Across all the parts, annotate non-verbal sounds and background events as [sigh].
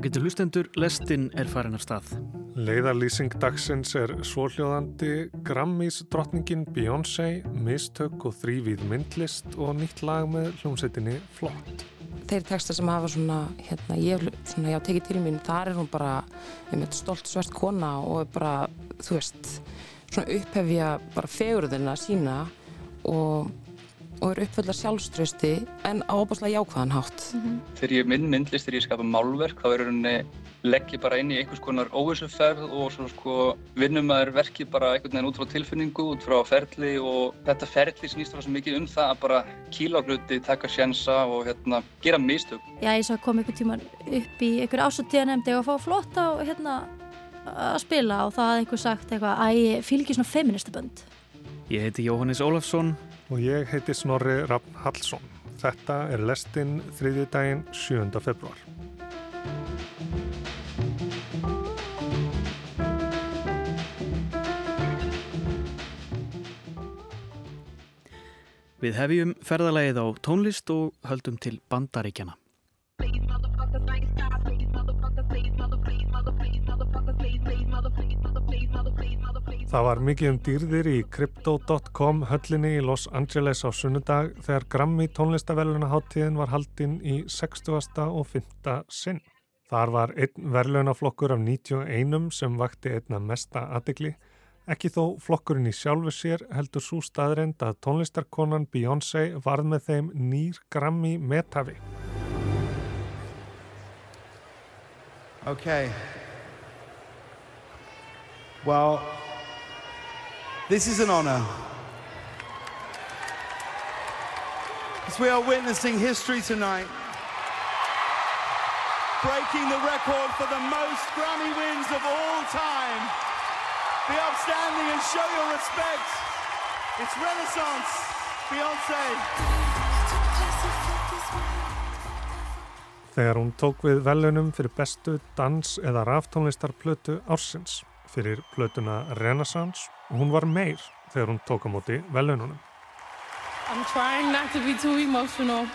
Ágættu hlustendur, lestin er farin af stað. Leiðarlýsing dagsins er svóljóðandi Grammys drottningin Beyoncé, mistök og þrývíð myndlist og nýtt lag með hljómsveitinni Flott. Þeir texta sem hafa svona, hérna, ég svona, já, tekið til mín, þar er hún bara um eitt stolt svert kona og bara, þú veist, svona upphefja bara fegurðina sína og og er uppföll að sjálfströsti en á óbúslega jákvæðan hátt. Mm -hmm. Þegar ég minn myndlist, þegar ég skapa málverk, þá er rauninni legg ég bara inn í einhvers konar óvissuferð og svo sko vinnum að er verkið bara einhvern veginn út frá tilfinningu, út frá ferli og þetta ferli snýst það svo mikið um það að bara kíla á hluti, taka sjensa og hérna gera mistök. Já, ég svo kom einhvern tíman upp í einhver ásóttíðanemndi og að fá flott á hérna að spila og það hafði einhver sagt eitthvað að ég fylgir svona feministabönd. Ég heiti Jóhannes Ólafsson og ég heiti Snorri Raffn Hallsson. Þetta er lestinn þriðji daginn 7. februar. Við hefjum ferðalægið á tónlist og höldum til bandaríkjana. Það var mikið um dýrðir í Crypto.com höllinni í Los Angeles á sunnudag þegar Grammy tónlistaverlunaháttíðin var haldinn í 60. og 5. sinn. Þar var einn verlunaflokkur af 91 sem vakti einna mesta aðegli. Ekki þó flokkurinn í sjálfu sér heldur svo staðreind að tónlistarkonan Beyoncé varð með þeim nýr Grammy metafi. Okay. Well... This is an honor. As we are witnessing history tonight, breaking the record for the most Grammy wins of all time. Be upstanding and show your respect. It's Renaissance, Beyoncé. Þegar hún tók við velunum fyrir bestu dans- eða ráftónlistarplötu ársins fyrir plötuna Renaissance Hún var meir þegar hún tók á móti velununum. I'm trying not to be too emotional.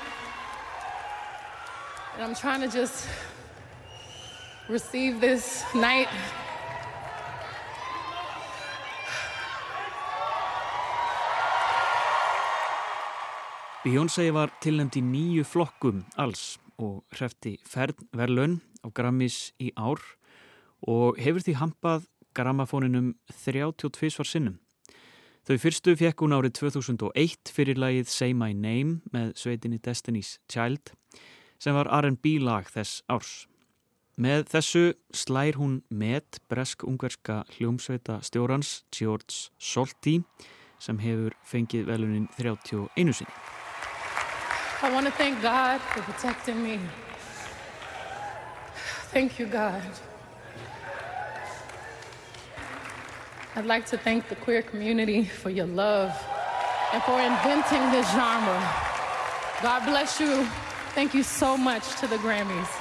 And I'm trying to just receive this night. Beyoncé var tilnæmt í nýju flokkum alls og hrefti fernverlun á Grammys í ár og hefur því hampað grammafóninum 32 svar sinnum. Þau fyrstu fekk hún árið 2001 fyrir lagið Say My Name með sveitinni Destiny's Child sem var R&B lag þess árs. Með þessu slær hún met bresk-ungarska hljómsveita stjórans George Solti sem hefur fengið velunin 31 sinni. I want to thank God for protecting me. Thank you God. I'd like to thank the queer community for your love and for inventing this genre. God bless you. Thank you so much to the Grammys.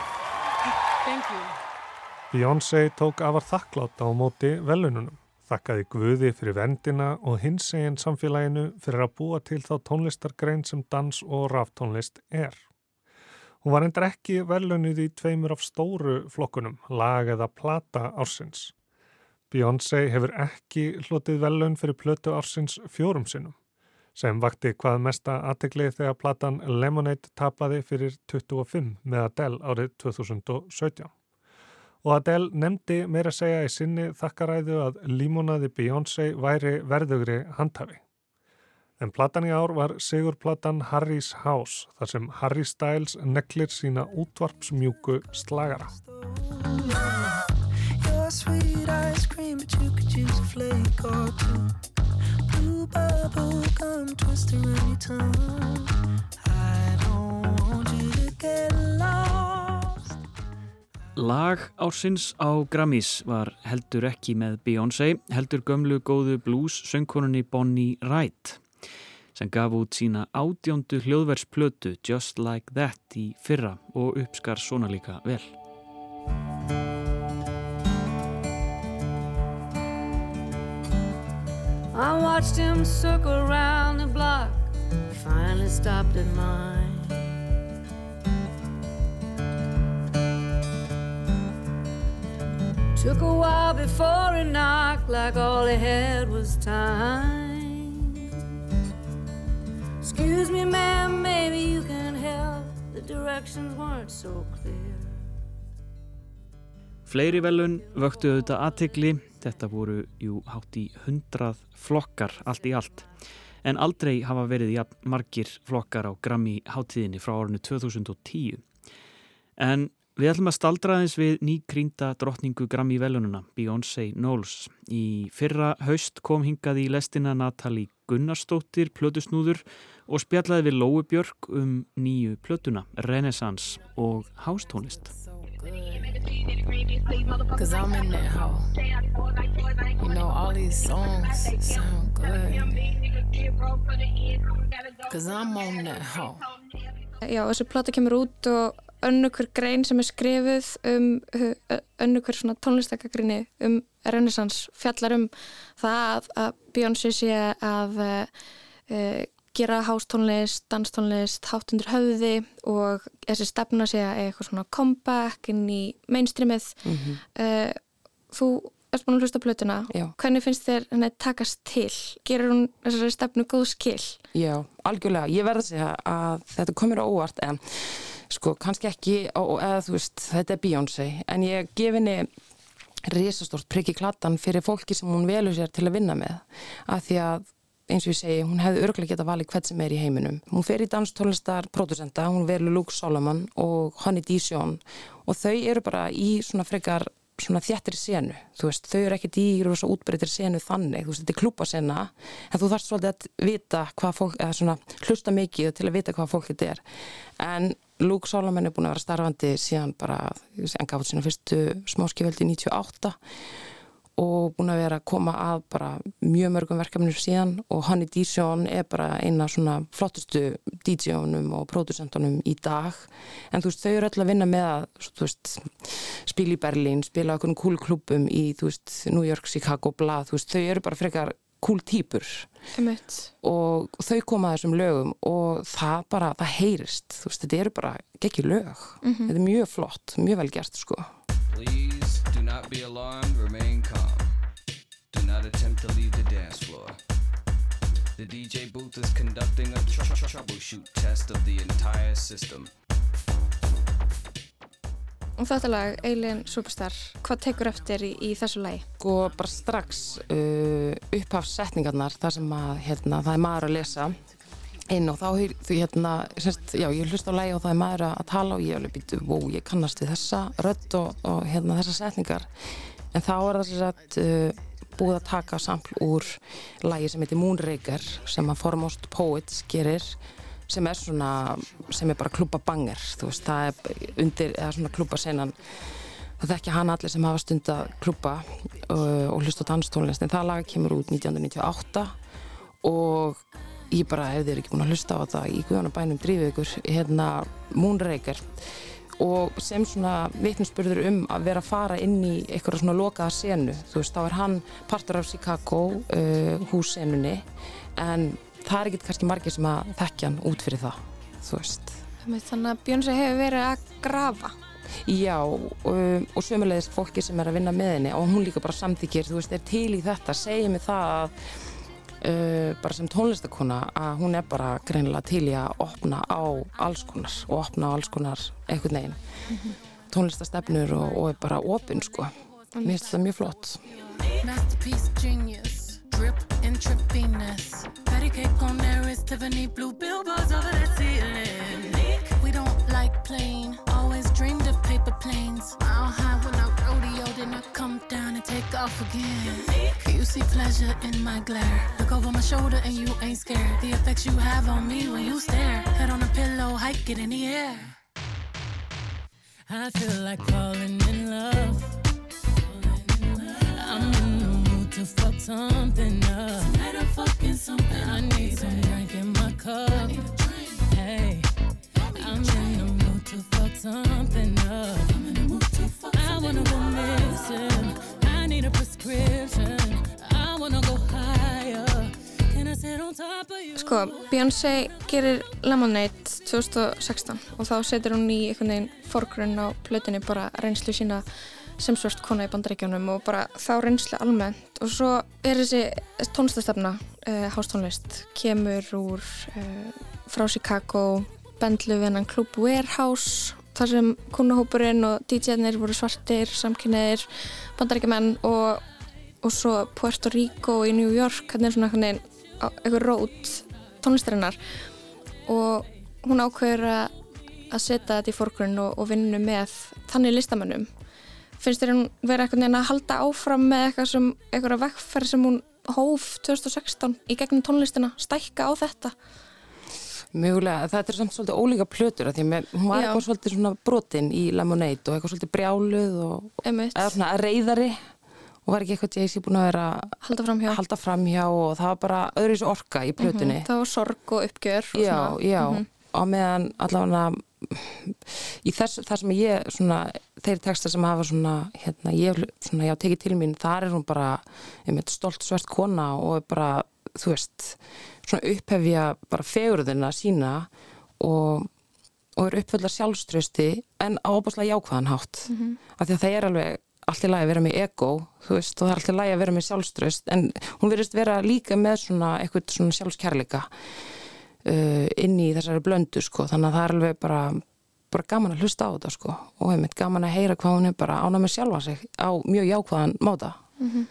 Thank you. Beyoncé tók afar þakklátt á móti velununum. Þakkaði Guði fyrir vendina og hins eginn samfélaginu fyrir að búa til þá tónlistargrein sem dans og ráftónlist er. Hún var endur ekki velunuð í tveimur af stóru flokkunum, lag eða plata ársins. Beyoncé hefur ekki hlotið velun fyrir plötu ársins fjórum sinnum sem vakti hvað mesta aðteglið þegar platan Lemonade tapaði fyrir 25 með Adele árið 2017. Og Adele nefndi meira segja í sinni þakkaræðu að límonaði Beyoncé væri verðugri handhafi. En platan í ár var sigurplatan Harry's House þar sem Harry Styles neklir sína útvarpsmjúku slagara cream, but you could use a flake or two. Blue bubble gum twister around your tongue. I don't want you to get lost. Lag ársins á Grammys var heldur ekki með Beyoncé, heldur gömlu góðu blues söngkonunni Bonnie Wright sem gaf út sína ádjóndu hljóðversplötu Just Like That í fyrra og uppskar svona líka vel. I watched him circle around the block. He finally stopped at mine. Took a while before it knocked like all it had was time. Excuse me, ma'am, maybe you can help. The directions weren't so clear. Fleiri velun vöktu auðvitað aðtegli, þetta voru jú hátt í hundrað flokkar allt í allt. En aldrei hafa verið jafn margir flokkar á Grammy háttíðinni frá árinu 2010. En við ætlum að staldra aðeins við nýkrýnda drottningu Grammy velununa, Beyoncé Knowles. Í fyrra haust kom hingað í lestina Natalie Gunnarsdóttir, plötusnúður og spjallaði við Lói Björk um nýju plötuna, Renaissance og hástónlist. Cause I'm in that hole. You know, all these songs sound good. Cause I'm on that hole. Já, þessi plata kemur út og önnu hver grein sem er skrifuð um önnu hver svona tónlistakagrinni um Renaissance fjallar um það að Beyoncé sé að uh, gera hástónlist, danstónlist, hátundur höfði og þessi stefna sé að eitthvað svona comeback inn í mainstreamið. Mm -hmm. uh, þú erst búin að hlusta plötuna. Já. Hvernig finnst þér henni takast til? Gerur hún þessari stefnu góð skil? Já, algjörlega. Ég verði að segja að þetta komir á óvart en sko kannski ekki, ó, eða þú veist, þetta er Beyoncé en ég gef henni risastort priggi klattan fyrir fólki sem hún velur sér til að vinna með af því að eins og ég segi, hún hefði örglega geta valið hvert sem er í heiminum. Hún fer í danstónlistar producenta, hún verður Luke Solomon og Honey Dijon og þau eru bara í svona frekar svona þjættir senu, þú veist, þau eru ekkert í rosa útbreytir senu þannig, þú veist, þetta er klúpasena, en þú þarfst svolítið að vita hvað fólk, eða svona hlusta mikið til að vita hvað fólk þetta er. En Luke Solomon er búin að vera starfandi síðan bara, en gaf þetta sína fyrstu smáskiföldi 98 og búin að vera að koma að bara mjög mörgum verkefnir síðan og Honey Dijon er bara eina svona flottustu DJ-unum og producentunum í dag. En þú veist, þau eru öll að vinna með að spila í Berlín spila okkur cool klubum í, þú veist New York, Chicago, bla, þú veist, þau eru bara frekar cool týpur. Og þau koma að þessum lögum og það bara, það heyrist þú veist, þetta eru bara geggi lög. Mm -hmm. þetta er mjög flott, mjög vel gert sko. Please do not be alarmed, The DJ booth is conducting a tr tr troubleshoot test of the entire system. Og þetta lag, Alien Superstar, hvað tekur eftir í, í þessu lagi? Sko bara strax uh, upphafssetningarnar þar sem að hérna, það er maður að lesa inn og þá þú hérna, semst, já ég hlust á lagi og það er maður að tala og ég alveg býtu, wow, ég kannast við þessa rödd og, og hérna þessa setningar en þá er það sem sagt uh, búið að taka sampl úr lagi sem heitir Moonraker sem að Foremost Poets gerir sem er svona, sem er bara klúpa banger, þú veist, það er undir, eða svona klúpa senan það þekki hann allir sem hafa stund að klúpa uh, og hlusta danstónlist en það lag kemur út 1998 og ég bara, ef þið er ekki búin að hlusta á þetta í Guðanabænum drífið ykkur, hérna Moonraker og sem svona vitnusspurður um að vera að fara inn í eitthvað svona lokaða senu, þú veist, þá er hann partur af Chicago uh, hússenunni en það er ekkert kannski margir sem að þekkja hann út fyrir það, þú veist. Þannig að Björnsvei hefur verið að grafa. Já, um, og sömulegist fólki sem er að vinna með henni og hún líka bara samþykir, þú veist, er til í þetta, segir mig það að uh, bara sem tónlistakona að hún er bara greinilega til í að opna á alls konar og opna á alls konar einhvern veginn mm -hmm. tónlistastefnur og, og er bara opinn, sko. Mér finnst þetta mjög flott. Masterpiece genius, drip trippiness Patty cake on there is Tiffany blue billboards over that ceiling We don't like plain, always dreamed of paper planes Mile high when I rodeo, then I come down and take off again You see pleasure in my glare Look over my shoulder and you ain't scared The effects you have on me when you stare Head on a pillow, hike it in the air I feel like falling in love I'm in the mood to fuck something up. Tonight I'm fucking something. I need some drink in my cup. Hey, I'm in the mood to fuck something up. I'm in the mood to fuck I wanna go missing. I need a prescription. I wanna go higher. Can I sit on top of you? Sko, Beyoncé gerir Lemonade 2016 og þá setur hún í einhvern veginn forgrunn á plötunni bara reynslu sína sem svört kona í bandaríkjónum og bara þá reynslu almennt og svo er þessi tónlistastefna uh, hástónlist kemur úr uh, frá Chicago bendlu vinnan klub Warehouse þar sem konahópurinn og DJ-nir voru svartir, samkynniðir bandaríkjumenn og, og svo Puerto Rico í New York hann er svona eitthvað rót tónlistarinnar. Og hún ákveður að að setja þetta í fórgrunn og, og vinnu með þannig listamönnum. Finnst þér hún verið eitthvað neina að halda áfram með eitthvað sem, eitthvað vekkferð sem hún hóf 2016 í gegnum tónlistina, stækka á þetta Mjögulega, þetta er samt svolítið ólíka plötur að því með, hún var Já. eitthvað svolítið svona brotinn í Lemonade og eitthvað svolítið brjáluð og eða svona reyðari og var ekki eitthvað Jaycee búin að vera halda framhjá. halda framhjá og það var bara öðru í svo orka í plötunni. Mm -hmm. Það var sorg og uppgjör og Já, svona. já, mm -hmm. og meðan allavega í þess, það sem ég svona, þeir texta sem hafa svona, hérna, ég svona, já, tekið til mín, þar er hún bara einmitt stolt svert kona og bara, þú veist, svona upphefja bara fegurðina sína og, og er uppfölda sjálfströsti en á óbúslega jákvæðan hátt mm -hmm. af því að það er alveg allt í lagi að vera með ego, þú veist, og það er allt í lagi að vera með sjálfströst, en hún verist vera líka með svona eitthvað svona sjálfskærleika uh, inn í þessari blöndu sko þannig að það er alveg bara, bara gaman að hlusta á þetta sko og heimitt gaman að heyra hvað hún er bara ána með sjálfa sig á mjög jákvæðan máta mm -hmm.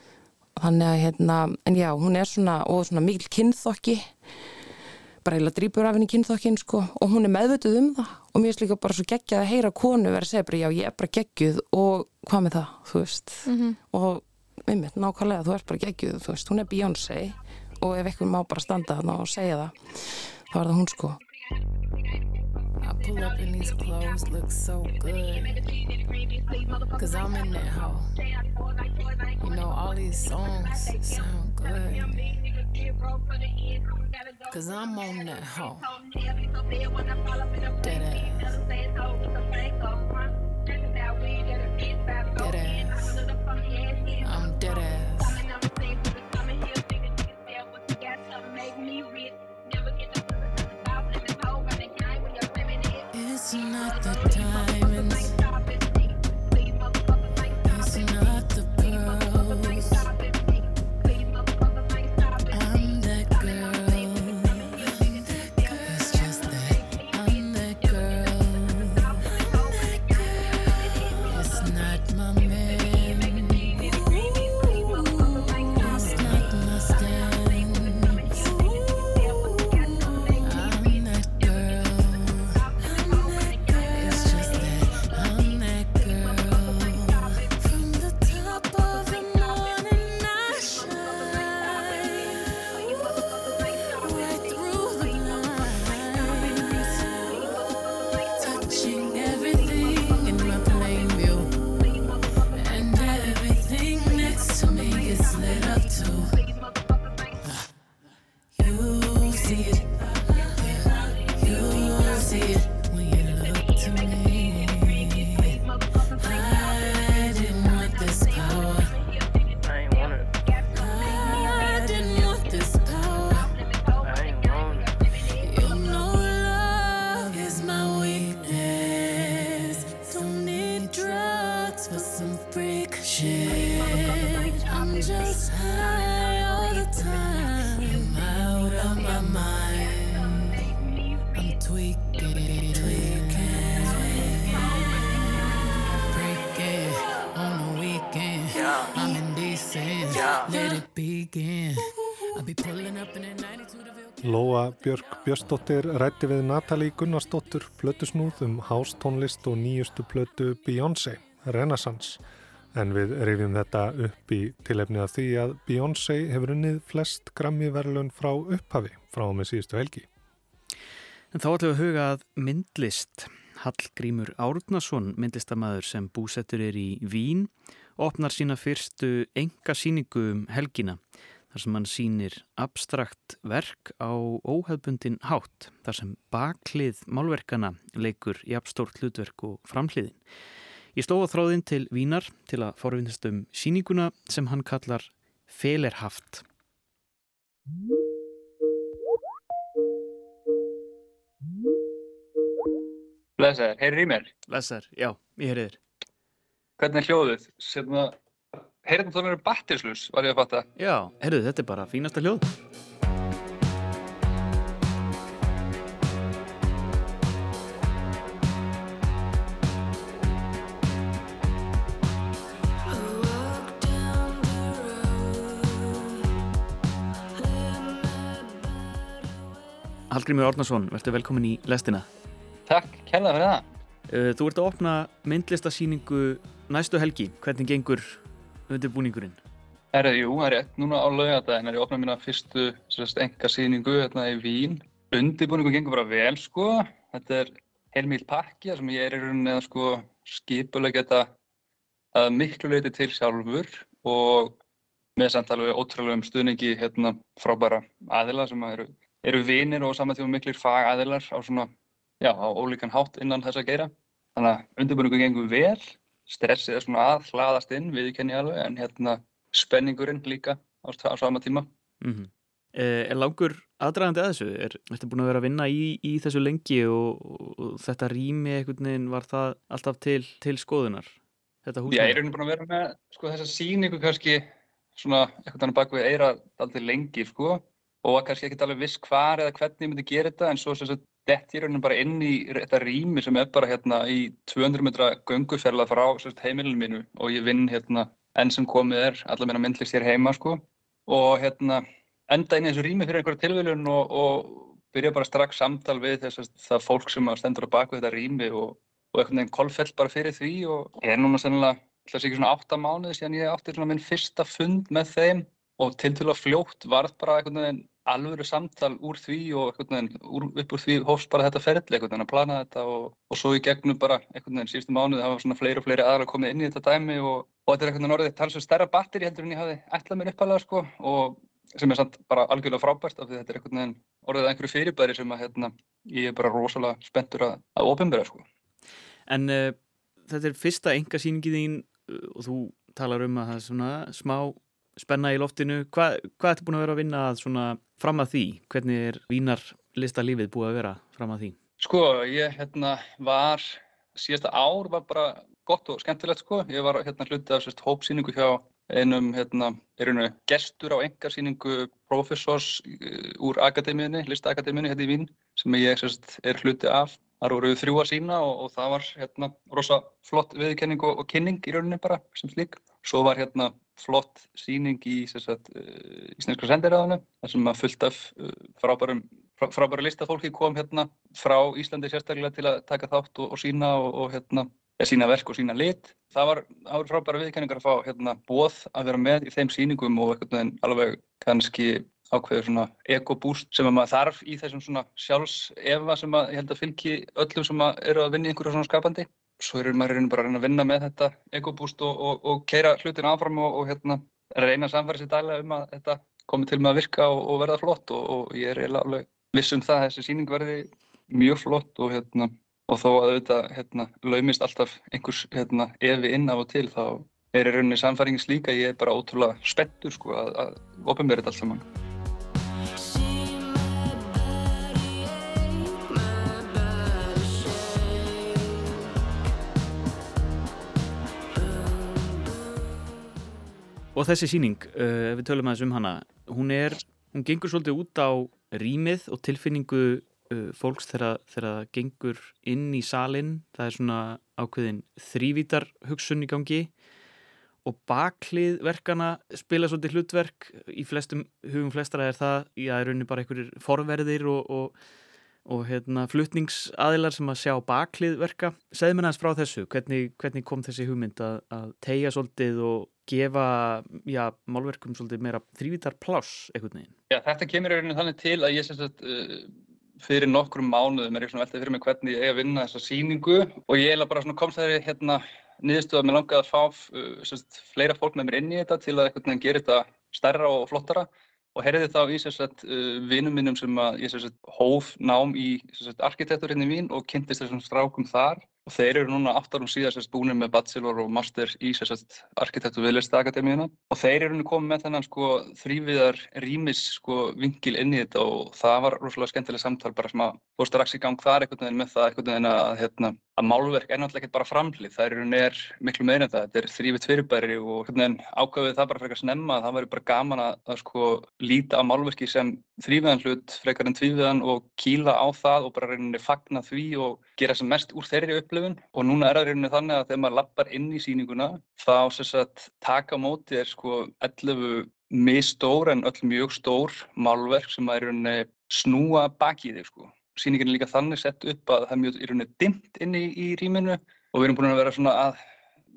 Þannig að hérna en já hún er svona og svona mikil kynþokki. Bara eila drýpur af henni kynþokkin sko. Og hún er meðvituð um það. Og mér er líka bara svo geggjað að heyra konu verið að segja bara já ég er bara geggjuð og hvað með það þú veist? Mm -hmm. og einmitt nákvæmlega þú ert bara geggjuð þú veist. Hún er Beyoncé og ef eitthvað má bara standa þarna og segja það þá er það hún sko I pull up in these clothes, look so good. Cause I'm in that hoe. You know all these songs sound good. Cause I'm on that hoe. Dead ass. I'm dead ass not the diamonds. Lóa Björk Björnsdóttir rætti við Natalie Gunnarsdóttur plötusnúð um hástónlist og nýjustu plötu Beyoncé, Renaissance. En við rifjum þetta upp í tilefni af því að Beyoncé hefur unnið flest grammi verðlun frá upphafi frá með síðustu helgi. En þá ætlum við að huga að myndlist. Hallgrímur Árnason, myndlistamæður sem búsettur er í Vín, opnar sína fyrstu enga síningu um helgina þar sem hann sínir abstrakt verk á óhefbundin hátt þar sem baklið málverkana leikur í abstórt hlutverk og framhliðin. Ég stóða þráðinn til Vínar til að forvinnast um síninguna sem hann kallar Felerhaft. Blessaður, heyrir í mér? Blessaður, já, ég heyri þér. hvernig er hljóðið? Heyrðum þú verið batterislus, var ég að fatta. Já, heyrðu, þetta er bara fínasta hljóð. Hallgrímur Árnason, verður velkomin í lestina. Takk, kærlega fyrir það. Uh, Þú ert að opna myndlistasýningu næstu helgi. Hvernig gengur undirbúningurinn? Erðu, jú, það er rétt. Núna á laugadaginn er ég að opna mína fyrstu enga sýningu hérna í Vín. Undirbúningu gengur bara vel, sko. Þetta er heilmíl pakki sem ég er í rauninni að sko, skipulega geta að miklu leiti til sjálfur og með samt alveg ótrúlega um stuðningi hérna frábæra aðila sem eru, eru vinir og saman tíma miklir fagaðilar á svona, já, á ólíkan hátt innan þess að gera. Þannig að undirbúningu gengur vel, stressið er svona að hlaðast inn, viðkenni alveg, en hérna spenningurinn líka á, á sama tíma. Mm -hmm. Er langur aðdragandi að þessu? Er þetta búin að vera að vinna í, í þessu lengi og, og, þetta rými einhvern veginn var það alltaf til, til skoðunar? Ég er raunin búin að vera með sko, þessa sýningu kannski svona einhvern veginn bak við eira aldrei lengi sko og kannski ekkert alveg viss hvar eða hvernig ég myndi gera þetta en svo sem sagt dett ég raunin bara inn í þetta rými sem er bara hérna í 200 metra gönguferla frá sagt, heimilinu mínu. Og ég vinn hérna enn sem komið er allar meina myndlist hér heima sko. Og hérna enda inn í þessu rými fyrir einhverja tilviljun og, og byrja bara strax samtal við þess að það fólk sem stendur á baku þetta rými og, og einhvern veginn kolfell bara fyrir því. Og ég er núna sennilega ætla að segja svona átta mánuði síðan ég átti svona minn fyrsta fund með þeim og til til að fljótt varð bara einhvern veginn alvöru samtal úr því og einhvern veginn upp úr því hófst bara þetta ferli einhvern veginn að plana þetta og, og svo í gegnum bara einhvern veginn síðustu mánuði hafa svona fleiri og fleiri aðra komið inn í þetta dæmi og, og þetta er einhvern veginn orðið talsveit stærra batteri heldur en ég hafði ætlað mér uppalega sko og sem er samt bara algjörlega frábært af því þetta er einhvern veginn orðið einhverju fyrirbæri sem að hérna ég er bara rosalega spenntur að, að opinbera sko. En uh, þetta er fyrsta enga sýningið þín uh, og þú talar um að það er svona smá spenna í loftinu. Hva, hvað ertu búin að vera að vinna svona fram að því? Hvernig er vínar listalífið búið að vera fram að því? Sko, ég hérna var, síðasta ár var bara gott og skemmtilegt sko. Ég var hérna hluti af sérst hópsýningu hjá einum hérna, er einu gestur á engarsýningu professors uh, úr akademíunni, listakademíunni hérna í Vín sem ég sérst er hluti af. Það voru þrjú að sína og, og það var hérna rosa flott viðkenning og, og kynning í rauninni bara sem slík. Svo var hérna flott síning í sagt, uh, Íslenska sendiræðinu þar sem að fullt af uh, frábærum frá, frábæru listafólki kom hérna frá Íslandi sérstaklega til að taka þátt og, og sína og, og hérna ja, sína verk og sína lit. Það var, var frábæra viðkenningar að fá hérna bóð að vera með í þeim síningum og eitthvað alveg kannski ákveður svona ekobúst sem að maður þarf í þessum svona sjálfsefa sem að ég held að fylgi öllum sem að eru að vinna í einhverju svona skapandi. Svo er maður bara að reyna að vinna með þetta ekobúst og, og, og keira hlutin áfram og, og hérna reyna að samfæra sér dælega um að þetta komi til með að virka og verða flott og ég er alveg viss um það að þessi síning verði mjög flott og hérna og þó að auðvitað hérna laumist alltaf einhvers hérna evi inn af og til þá er í rauninni samfæringins líka ég er bara ótrúlega spettur sko að, að opinberið allt saman. Og þessi síning, uh, ef við tölum aðeins um hana, hún er, hún gengur svolítið út á rýmið og tilfinningu uh, fólks þegar það gengur inn í salin. Það er svona ákveðin þrývítar hugsun í gangi og baklið verkana spila svolítið hlutverk. Í flestum hugum flestara er það, já, er rauninni bara einhverjir forverðir og, og, og hérna, flutningsaðilar sem að sjá baklið verka. Segð mér næst frá þessu, hvernig, hvernig kom þessi hugmynd að, að tegja svolítið og gefa já, málverkum svolítið meira þrývítar pláss einhvern veginn? Já, þetta kemur í rauninu þannig til að ég sem sagt uh, fyrir nokkrum mánuðum er ég svona veltið fyrir mig hvernig ég eigi að vinna þessa síningu og ég eiginlega bara svona komst þeirri hérna niðurstuð að mér langaði að fá uh, sagt, fleira fólk með mér inn í þetta til að einhvern veginn gera þetta stærra og flottara og heyrði þá í sagt, uh, vinum minnum sem að ég sagt, hóf nám í arkitektur hérna í Vín og kynntist þessum strákum þar. Og þeir eru núna átt árum síðan búinir með bachelor og master í arkitektur viðlistakademíuna og þeir eru nú komið með þennan sko, þrýviðar rýmis sko, vingil inn í þetta. Og það var rosalega skemmtileg samtal bara sem að fór strax í gang þar einhvern veginn með það einhvern veginn að hérna, að málverk er náttúrulega ekki bara framhlið, það er, miklu meira en það, þetta er þrýfitt fyrirbæri og ákveðið það bara frekar snemma að það væri bara gaman að, að sko líta á málverki sem þrýfiðan hlut frekar en tvífiðan og kýla á það og bara reyninni fagna því og gera sem mest úr þeirri upplifun. Og núna er það reyninni þannig að þegar maður lappar inn í síninguna þá að taka móti er sko 11 misstór en öll mjög stór málverk sem að reyninni snúa baki þig sko sýningin er líka þannig sett upp að það er mjög í rauninni dimmt inn í, í rýminu og við erum búin að vera svona að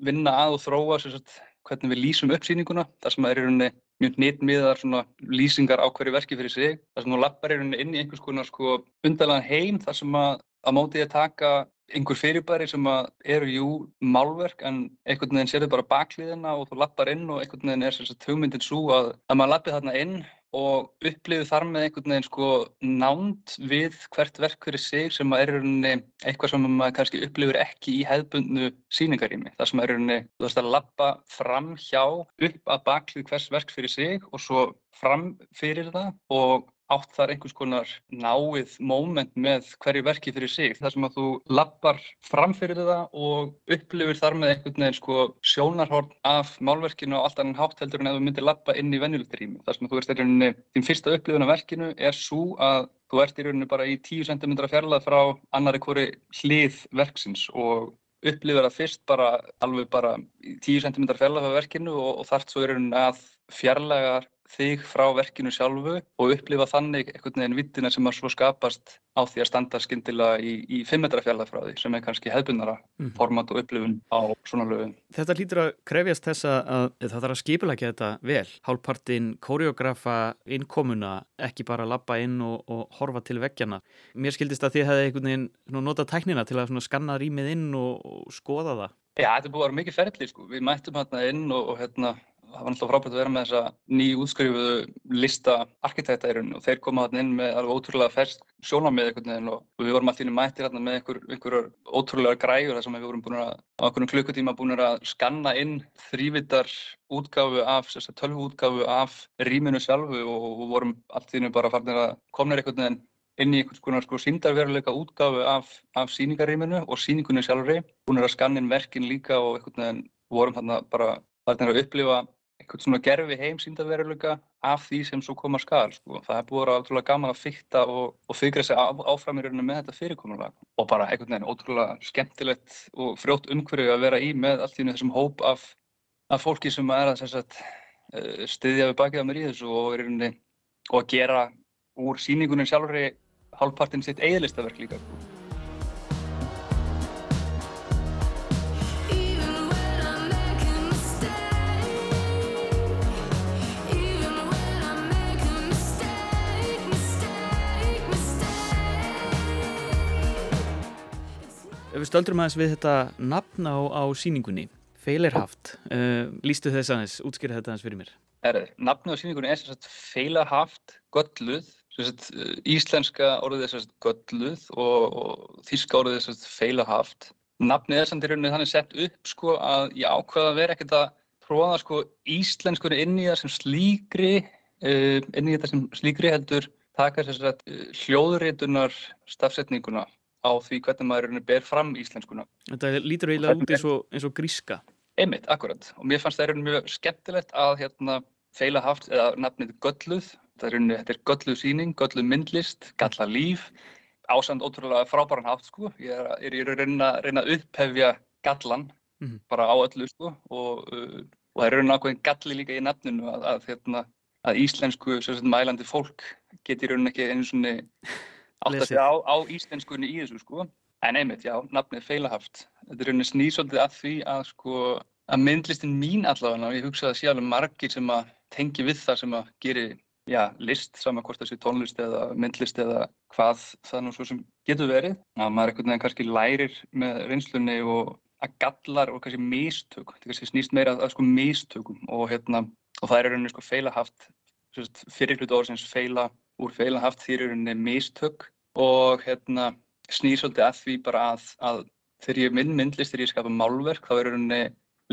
vinna að og þróa sagt, hvernig við lýsum upp sýninguna þar sem það er í rauninni mjög nýttmiðar lýsingar á hverju verki fyrir sig þar sem þú lappar í rauninni inn í einhvers konar sko undarlegan heim þar sem að að mótið að taka einhver fyrirbæri sem að eru jú málverk en einhvern veginn sér þau bara bakliðina og þú lappar inn og einhvern veginn er sérstaklega hugmyndin svo að, að maður lappið þarna inn og upplifið þar með einhvern veginn sko nánd við hvert verk fyrir sig sem er eitthvað sem maður kannski upplifir ekki í hefðbundnu síningarými. Það sem er þú veist að lappa fram hjá upp að baklið hvers verk fyrir sig og svo fram fyrir það og átt þar einhvers konar náið móment með hverju verki fyrir sig. Það sem að þú lappar framfyrir það og upplifir þar með einhvern veginn sko sjónarhorn af málverkinu og allt annan hátt heldur en að þú myndir lappa inn í venjulegt rými. Það sem að þú ert í rauninni, þín fyrsta upplifun af verkinu er svo að þú ert í rauninni bara í 10 cm fjarlað frá annari hvori hlið verksins og upplifir það fyrst bara alveg bara 10 cm fjarlað frá verkinu og, og þart svo í rauninni að fjarlagar þig frá verkinu sjálfu og upplifa þannig einhvern veginn vittina sem að svo skapast á því að standa skindilega í, í 5 metra fjarlæð frá því sem er kannski hefðbundara mm. format og upplifun á svona lögum. Þetta lítur að krefjast þess að það þarf að skipilækja þetta vel. Hálfpartin kóreografa innkomuna, ekki bara lappa inn og, og horfa til vekkjana. Mér skildist að þið hefði einhvern veginn notað tæknina til að skanna rýmið inn og, og skoða það. Já, þetta búið að vera mikið ferli sko. Við mættum hérna inn og, og hérna það var náttúrulega frábært að vera með þessa nýjútskrifuðu lista arkitekta í rauninu og þeir koma þarna inn með alveg ótrúlega fersk sjónamið einhvern veginn og við vorum í mættir hérna með einhver, einhverjar ótrúlega græur þar sem við vorum búin að á einhvern klukkutíma búin að skanna inn þrývittar útgáfu af, tölvu útgáfu af rýminu sjálfu og við vorum inn bara farnir að komna einhvern veginn inn í einhvers konar sko síndarveruleika útgáfu af, af síningarýminu og síningunni sjálfri, búin að skanna inn verkin líka og einhvern veginn vorum þarna bara farnir að upplifa eitthvað svona gerfi heim síndaveruleika af því sem svo koma skal sko. það er búið að vera ótrúlega gaman að fykta og, og fykra sig á, áfram í rauninu með þetta fyrirkomulega og bara einhvern veginn ótrúlega skemmtilegt og frjótt umhverju að vera í með allt í þessum hóp af, af fólki sem er að sagt, eh, styðja við bakið á mér í þessu og, rauninni, og að gera úr síningunum sjálfur hálfpartinn sitt eigðlistaverk líka Ef við stöldrum aðeins við þetta nafn á, á síningunni, Feilerhaft, uh, lístu þess aðeins, útskýra þetta aðeins fyrir mér. Erður, nafn á síningunni er sagt, Feilerhaft, gölluð, sagt, uh, íslenska orðið er sagt, gölluð og, og þíska orðið er Feilerhaft. Nafnið er samt í rauninni þannig sett upp sko, að ég ákvaða að vera ekkert að prófa sko, íslenskunni inn í það sem slíkri, uh, inn í þetta sem slíkri heldur taka þess að uh, hljóðrétunar stafsetninguna á því hvernig maður ber fram íslenskuna. Þetta lítur eiginlega út eins og, eins og gríska. Einmitt, akkurat. Og mér fannst það er mjög skemmtilegt að hérna, feila haft, eða nafnið Gölluð. Það er, þetta er Gölluð síning, Gölluð myndlist, Galla líf. Ásand ótrúlega frábæran haft, sko. Ég er, er í raun að reyna að upphefja gallan, mm -hmm. bara á öllu, sko. Og, uh, og það er raun ákveðin galli líka í nafninu að, að, hérna, að íslensku mælandi fólk getur raun ekki einu svonni átt að segja á, á íslenskunni í þessu sko. En einmitt, já, nafnið feilahaft. Þetta er rauninni snýsóldið að því að sko, að myndlistin mín allavega, og ég hugsa að alveg margir sem að tengi við það sem að geri, já, list, saman hvort það sé tónlist eða myndlist eða hvað það nú svo sem getur verið. Að maður ekkert nefn kannski lærir með reynslunni og að gallar og kannski mistök, þetta kannski snýst meira að, að sko mistökum og hérna, og það er rauninni sko feilahaft, fyrir hlutu orðsins feila úr feilin haft því rauninni mistök og hérna, snýr svolítið að því bara að, að þegar ég minn myndlist, þegar ég skapa málverk, þá er rauninni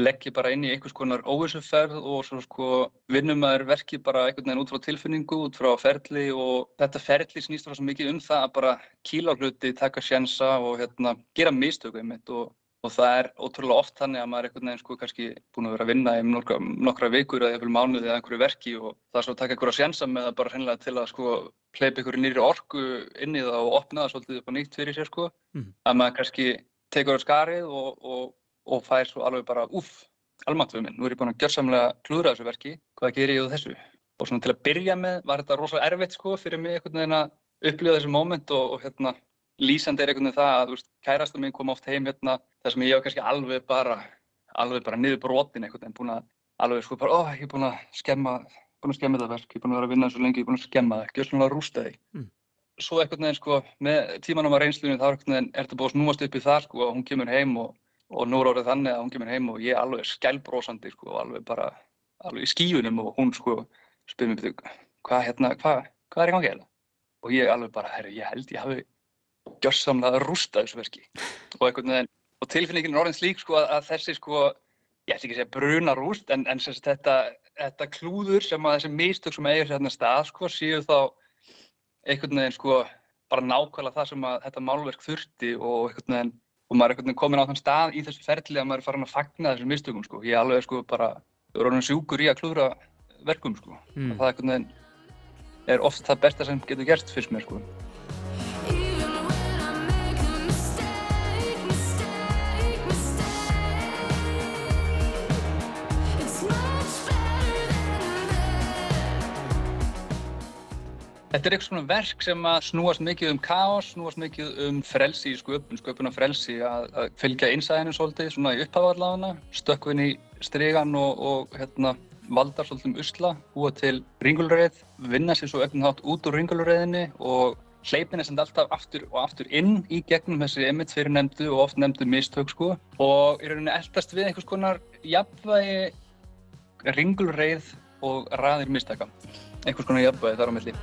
leggja bara inn í einhvers konar óvissuferð og svo sko vinnum maður verki bara einhvern veginn út frá tilfinningu, út frá ferli og þetta ferli snýst frá svo mikið um það að bara kíla á hluti, taka sjensa og hérna gera mistöku einmitt og, og það er ótrúlega oft þannig að maður er einhvern veginn sko kannski búin að vera að vinna í nokkra, nokkra vikur eða eitthvað mánuði eða einhverju verki og það er svo að taka einhverja sjensa með það bara hreinlega til að sko hleypa einhverju nýri orku inn í það og opna það svolítið upp á nýtt fyrir sér sko. Mhm. Að maður kannski tekur á skarið og, og, og fær svo alveg bara uff, almatvöð minn, nú er ég búin að gjörsamlega klúðra þessu verki, hvað gerir ég úr þessu? Og svona til að byrja með var þetta rosalega erfitt sko fyrir mig einhvern veginn að upplifa þessu moment og, og hérna lýsandi er einhvern veginn það að veist, kærasta mín kom oft heim hérna þar sem ég var kannski alveg bara alveg bara niður brotin einhvern veginn búin að alveg sko bara, ó, ég er búin að skemma búin að skemma þetta verk, ég er búin að vera að vinna svo lengi ég er búin að skemma það, svona að rústa því Mm. svo einhvern veginn sko með tímanum á reynslunni þá er þetta búin að snúast upp í það sko og hún kemur heim og, og nú er orðið þannig að hún kemur heim og ég er alveg skælbrósandi sko alveg bara alveg í skíunum og hún sko spyr mér hvað hérna, hvað hvað er gjörsamlega rústað þessu verki og veginn, og tilfinningin er orðin slík sko að, að þessi sko, ég ætla ekki að segja bruna rúst, en, en sagt þetta, þetta klúður sem að þessi mistök sem eigir hérna stað sko séu þá einhvern veginn sko bara nákvæmlega það sem að þetta málverk þurfti og einhvern veginn, og maður er einhvern veginn komin á þann stað í þessu ferli að maður er farin að fagna þessum mistökum sko, ég er alveg sko bara, ég er orðin sjúkur í að klúðra verkum sko, Mm. það einhvern veginn er oft það besta sem getur gerst fyrst mér sko. Þetta er eitthvað svona verk sem að snúast mikið um kaos, snúast mikið um frelsi í sköpun, sköpun af frelsi, að, að fylgja einsæðinu svolítið, svona í upphafalláðuna, stökkvinn í stregan og, og hérna, valdar svolítið um usla, búa til ringulreið, vinna sér svo eftir þátt út úr ringulreiðinni og hleypin er sem alltaf aftur og aftur inn í gegnum þessi emitt fyrir nefndu og oft nefndu mistök sko og í rauninni eldast við einhvers konar jafnvægi ringulreið og raðir mistaka, einhvers konar jafnvægi þar á milli.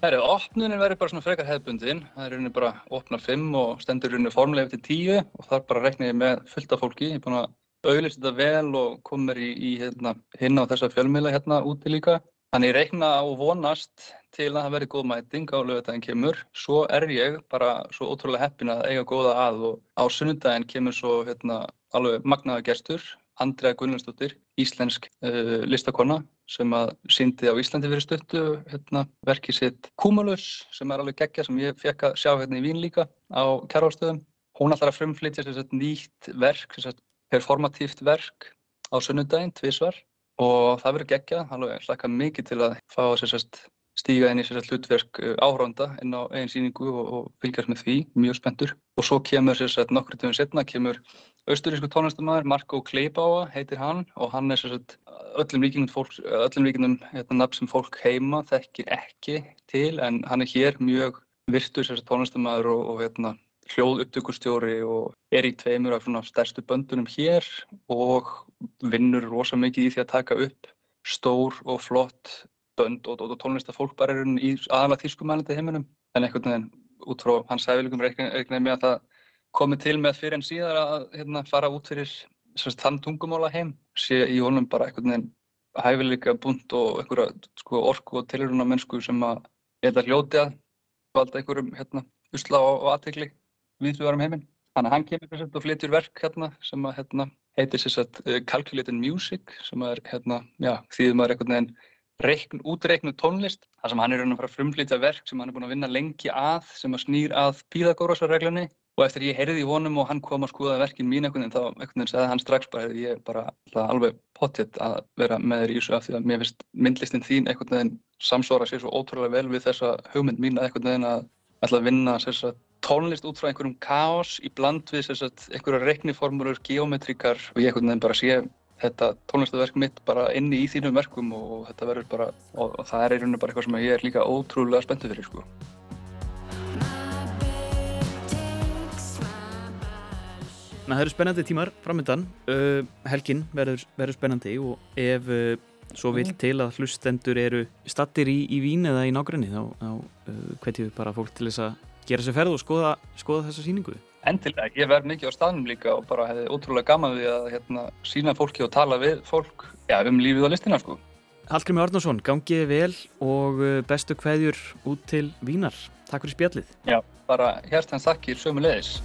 Það eru, opnunin verður bara svona frekar hefðbundin. Það er rauninni bara opna 5 og stendur rauninni formulega eftir 10 og þar bara reikna ég með fullt af fólki. Ég er búinn að auðlýsa þetta vel og kom mér í, í hérna, hinna á þessa fjölmiðla hérna úti líka. Þannig ég reikna á vonast til að það verði góð mæting á lögadaginn kemur. Svo er ég bara svo ótrúlega heppin að eiga góða að og á sunnudaginn kemur svo hérna, alveg magnaða gestur, Andrea Gunnlaugsdóttir, íslensk uh, listakonna sem að síndi á Íslandi fyrir stuttu hérna, verkið sitt Kúmalus sem er alveg geggja sem ég fekk að sjá hérna í Vín líka á kærvalstöðum. Hún ætlar að frumflytja sér nýtt verk, sér performatíft verk á sunnudaginn, tvísvar og það verður geggja, alveg hlakka mikið til að fá sér stíga inn í sér sett hlutverk áhraunda inn á eigin síningu og, og fylgjast með því, mjög spenntur. Og svo kemur sér sett nokkru tímum setna, kemur austurísku tónlistamæður, Marko Kleibáa heitir hann og hann er sér sett öllum líkingum fólk, öllum líkingum hérna nafn sem fólk heima þekkir ekki til en hann er hér mjög virtur sér sett tónlistamæður og, og hérna hljóðupptökustjóri og er í tveimur af svona stærstu böndunum hér og vinnur rosa mikið í því að taka upp stór og flott bönd og, og, og tónlistafólk bara er í aðalega þýskumælandi heiminum en einhvern veginn út frá hans hæfileikum reiknaði með að það komi til með fyrir en síðar að hérna, fara út fyrir semst, þann tungumála heim sé í honum bara einhvern veginn hæfileika bunt og einhverja sko, orku og tilhöruna mennsku sem að ég held að hljóti að valda einhverjum hérna, usla og, og aðtegli við við varum heiminn. Þannig að hann kemur sett, og flytjur verk hérna sem að hérna, heitir sér sett uh, Calculated Music sem er hérna, já, þýðum maður einhvern veginn reikn, útreiknu tónlist þar sem hann er raun að fara að frumflytja verk sem hann er búin að vinna lengi að sem að snýr að Píðagórasarreglunni og eftir ég heyrði í honum og hann kom að skoða verkin mín einhvern veginn þá einhvern veginn sagði hann strax bara ég er bara alveg pottitt að vera með þér í þessu af því að mér finnst myndlistin þín einhvern veginn samsvara sér svo ótrúlega vel við þessa hugmynd mín að einhvern veginn að ætla að vinna sér tónlist út frá einhverjum kaos í bland við sér einhverja reikniformurur, geometrikar og ég einhvern veginn bara sé þetta tónlistaverk mitt bara inni í þínum verkum og þetta verður bara, og, og það er í rauninu bara eitthvað sem ég er líka ótrúlega spenntið fyrir sko. Na, það eru spennandi tímar framöndan, uh, helgin verður, verður spennandi og ef uh, svo vil til að hlustendur eru stattir í, í vín eða í nágrinni þá, þá uh, hvetjum við bara fólk til þess að gera sér ferð og skoða, skoða þessa síningu. Endilega, ég verð mikið á staðnum líka og bara hefði ótrúlega gaman við að hérna, sína fólki og tala við fólk já, um lífið á listina sko. Hallgrimur Arnarsson, gangiði vel og uh, bestu kveðjur út til vínar. Takk fyrir spjallið. Já, bara hérstans takkir sömu leiðis.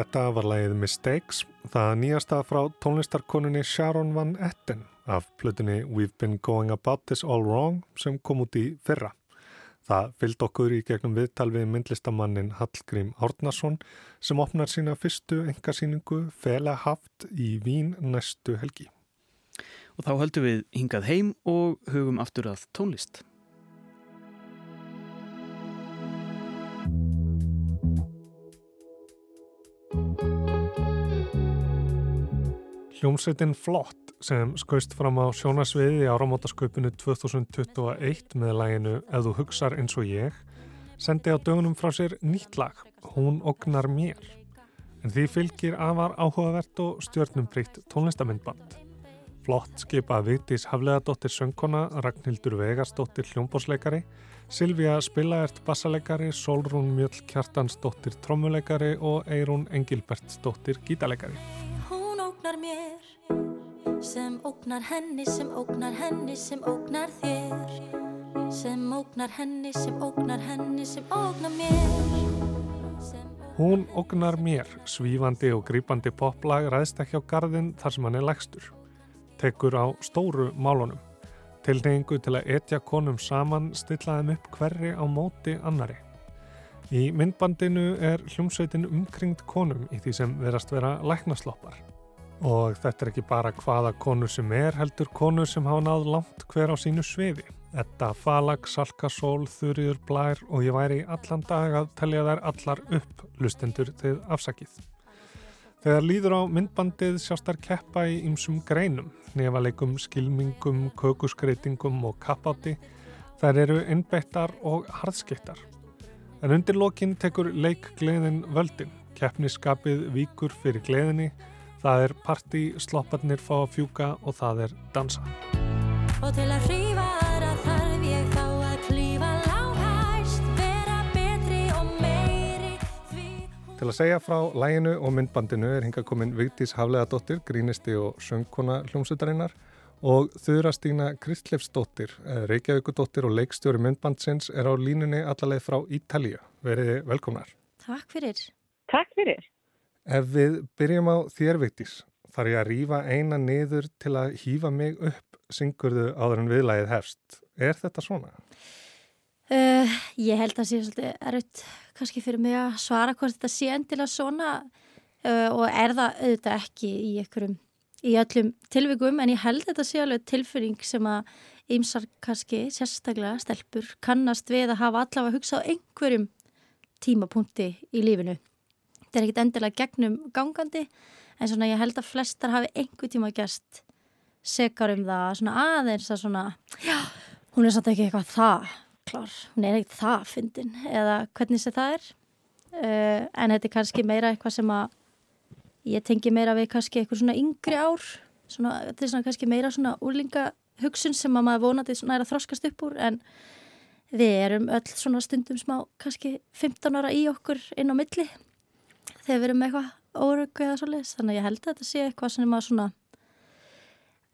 Þetta var lagið Mistakes, það nýjasta frá tónlistarkoninni Sharon Van Etten af plutinni We've Been Going About This All Wrong sem kom út í fyrra. Það fylgd okkur í gegnum viðtal við myndlistamannin Hallgrím Árnason sem opnar sína fyrstu engasýningu Fela Haft í Vín næstu helgi. Og þá höldum við hingað heim og hugum aftur að tónlist. Hljómsveitin Flott sem skaust fram á sjónasviði í áramótasköpunu 2021 með læginu Ef þú hugsar eins og ég sendi á dögunum frá sér nýtt lag, Hún ognar mér. En því fylgir afar áhugavert og stjörnumbreytt tónlistamindband. Flott skipa Vigdís Hafleðadóttir söngkona, Ragnhildur Vegarsdóttir hljómbósleikari, Silvíja Spilaert bassalegari, Solrún Mjöll Kjartansdóttir trommuleikari og Eirún Engilbertsdóttir gítalegari. Ógnar mér sem ógnar henni, sem ógnar henni, sem ógnar þér sem ógnar henni, sem ógnar henni, sem ógnar mér Hún ógnar mér, svífandi og grípandi poplag ræðst ekki á gardin þar sem hann er lægstur. Tekur á stóru málunum. Tilneyingu til að etja konum saman stillaðum upp hverri á móti annari. Í myndbandinu er hljómsveitin umkringd konum í því sem verast vera læknasloppar. Og þetta er ekki bara hvaða konur sem er, heldur konur sem hafa náð langt hver á sínu sviði. Þetta Falag, Salkasól, Þurriður, Blær og ég væri allan dag að telja þær allar upp lustendur til afsakið. Þegar líður á myndbandið sjást þær keppa í ymsum greinum, nefaleikum, skilmingum, kökuskreitingum og kappátti. Þær eru innbeittar og harðskiptar. En undir lokin tekur leikgleðin völdin, keppniskapið víkur fyrir gleðinni, það er parti, slopparnir fá að fjúka og það er dansa. og til að hrífa aðra þarf ég þá að klífa langhæst vera betri og meiri því Til að segja frá læginu og myndbandinu er hinga komin Vigdís Hafleðadóttir, grínisti og söngkona hljómsutarinnar og Þura Stína Kristlefsdóttir, Reykjavíkudóttir og leikstjóri myndbandsins er á línunni allarleið frá Ítalíu. Verið velkomnar. Takk fyrir. Takk fyrir. Ef við byrjum á þér Vigdís, þarf ég að rýfa eina niður til að hýfa mig upp syngurðu áður en viðlægið hefst. Er þetta svona? Uh, ég held að það sé svolítið erfitt kannski fyrir mig að svara hvort þetta sé endilega svona uh, og er það auðvitað ekki í einhverjum í öllum tilvikum en ég held þetta sé alveg tilfinning sem að ýmsar kannski, sérstaklega stelpur, kannast við að hafa allavega hugsað á einhverjum tímapunkti í lífinu. Þetta er ekkit endilega gegnum gangandi en svona ég held að flestar hafi einhver tíma gerst sekar um það svona aðeins að svona já, hún er samt ekki eitthvað það klár, hún er ekkit það fyndin eða hvernig sé það er. Uh, en þetta er kannski meira eitthvað sem að ég tengi meira við kannski eitthvað svona yngri ár. Svona, þetta er svona kannski meira svona úrlinga hugsun sem að maður vonandi svona er að þroskast upp úr en við erum öll svona stundum smá kannski 15 ára í okkur inn á milli þegar við erum eitthvað óryggu eða svo leiðis þannig að ég held að þetta sé eitthvað sem að svona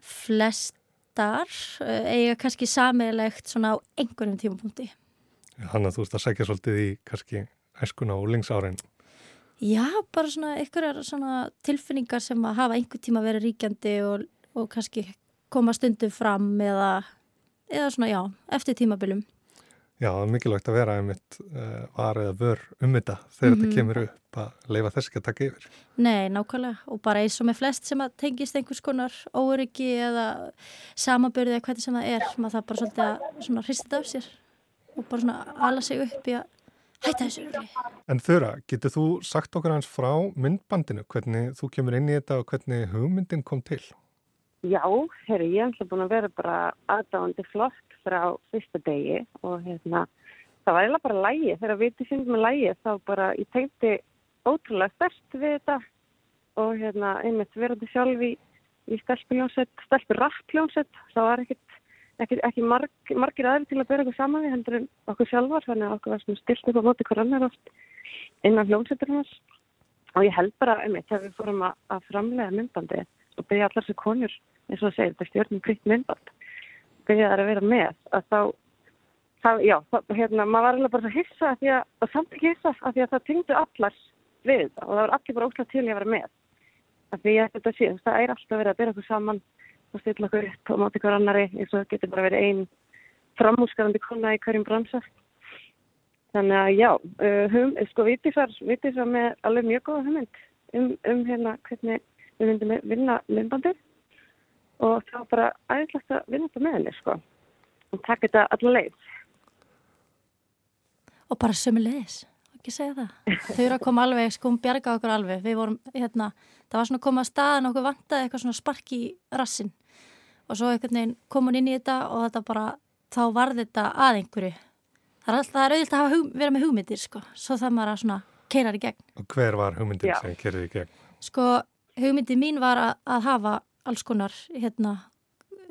flestar uh, eiga kannski sammeilegt svona á einhverjum tímapunkti. Þannig að þú veist að segja svolítið í kannski æskuna og lingsárin Já, bara svona einhverjar svona tilfinningar sem að hafa einhver tíma verið ríkjandi og, og kannski koma stundum fram eða, eða svona já, eftir tímabilum Já, það er mikilvægt að vera einmitt uh, var eða vör um þetta þegar mm -hmm. þetta Mhm. kemur upp að leifa þess ekki að taka yfir. Nei, nákvæmlega og bara eins og með flest sem að tengist einhvers konar óryggi eða samaburði eða hvernig sem það er maður það bara svolítið að svona hristið af sér og bara svona ala sig upp í að hætta þessu rögli. En Þura, getur þú sagt okkur hans frá myndbandinu, hvernig þú kemur inn í þetta og hvernig hugmyndin kom til? Já, herri, ég er alltaf búin að vera bara aðdáðandi flott frá fyrsta degi og hérna, það var eiginlega bara lægi, þegar við syngum með lægi þá bara, ég tengdi ótrúlega stert við þetta og hérna, einmitt verandi sjálf í, í stelpuljónsett, stelpurappljónsett, það var ekkit, ekki, ekki marg, margir aðri til að bera eitthvað saman við heldur en okkur sjálfar, þannig að okkur var svona stilt upp á móti hver annar oft innan hljónsetturnas og ég held bara, einmitt, þegar við fórum að, að framlega myndbandi og byggja allar þessu konur, eins og það segir, þetta stjórnum krytt myndband, byggja þær að vera með, að þá, þá já, þá, hérna, maður var alveg bara svo hissa að því að, og samt ekki hissa að því að það tengdu allar við þetta og það var allir bara óslægt til í að vera með. Að því að þetta sé, það er alltaf verið að byrja okkur saman og stilla okkur upp og máta ykkur annari eins og það getur bara verið einn framúskarandi kona í hverjum bransa. Þannig að já, uh, hum, sko Vítisar, Vítisar með alveg mjög góða hugmynd um, um hérna hvernig við myndum vinna myndbandið og það var bara æðislegt að vinna þetta með henni sko og taka þetta allar leið. Og bara sömulegis, ekki segja það. Þau eru að koma alveg, sko, hún bjargaði okkur alveg. Við vorum, hérna, það var svona að koma að staðan okkur vantaði eitthvað svona spark í rassin. Og svo einhvern veginn kom hún inn í þetta og þetta bara, þá varði þetta að einhverju. Það er alltaf, það er auðvitað að hafa hug, vera með hugmyndir, sko. Svo það maður að svona keirar í gegn. Og hver var hugmyndin Já. sem kerði í gegn? Sko, hugmyndin mín var að, að hafa alls konar, hérna,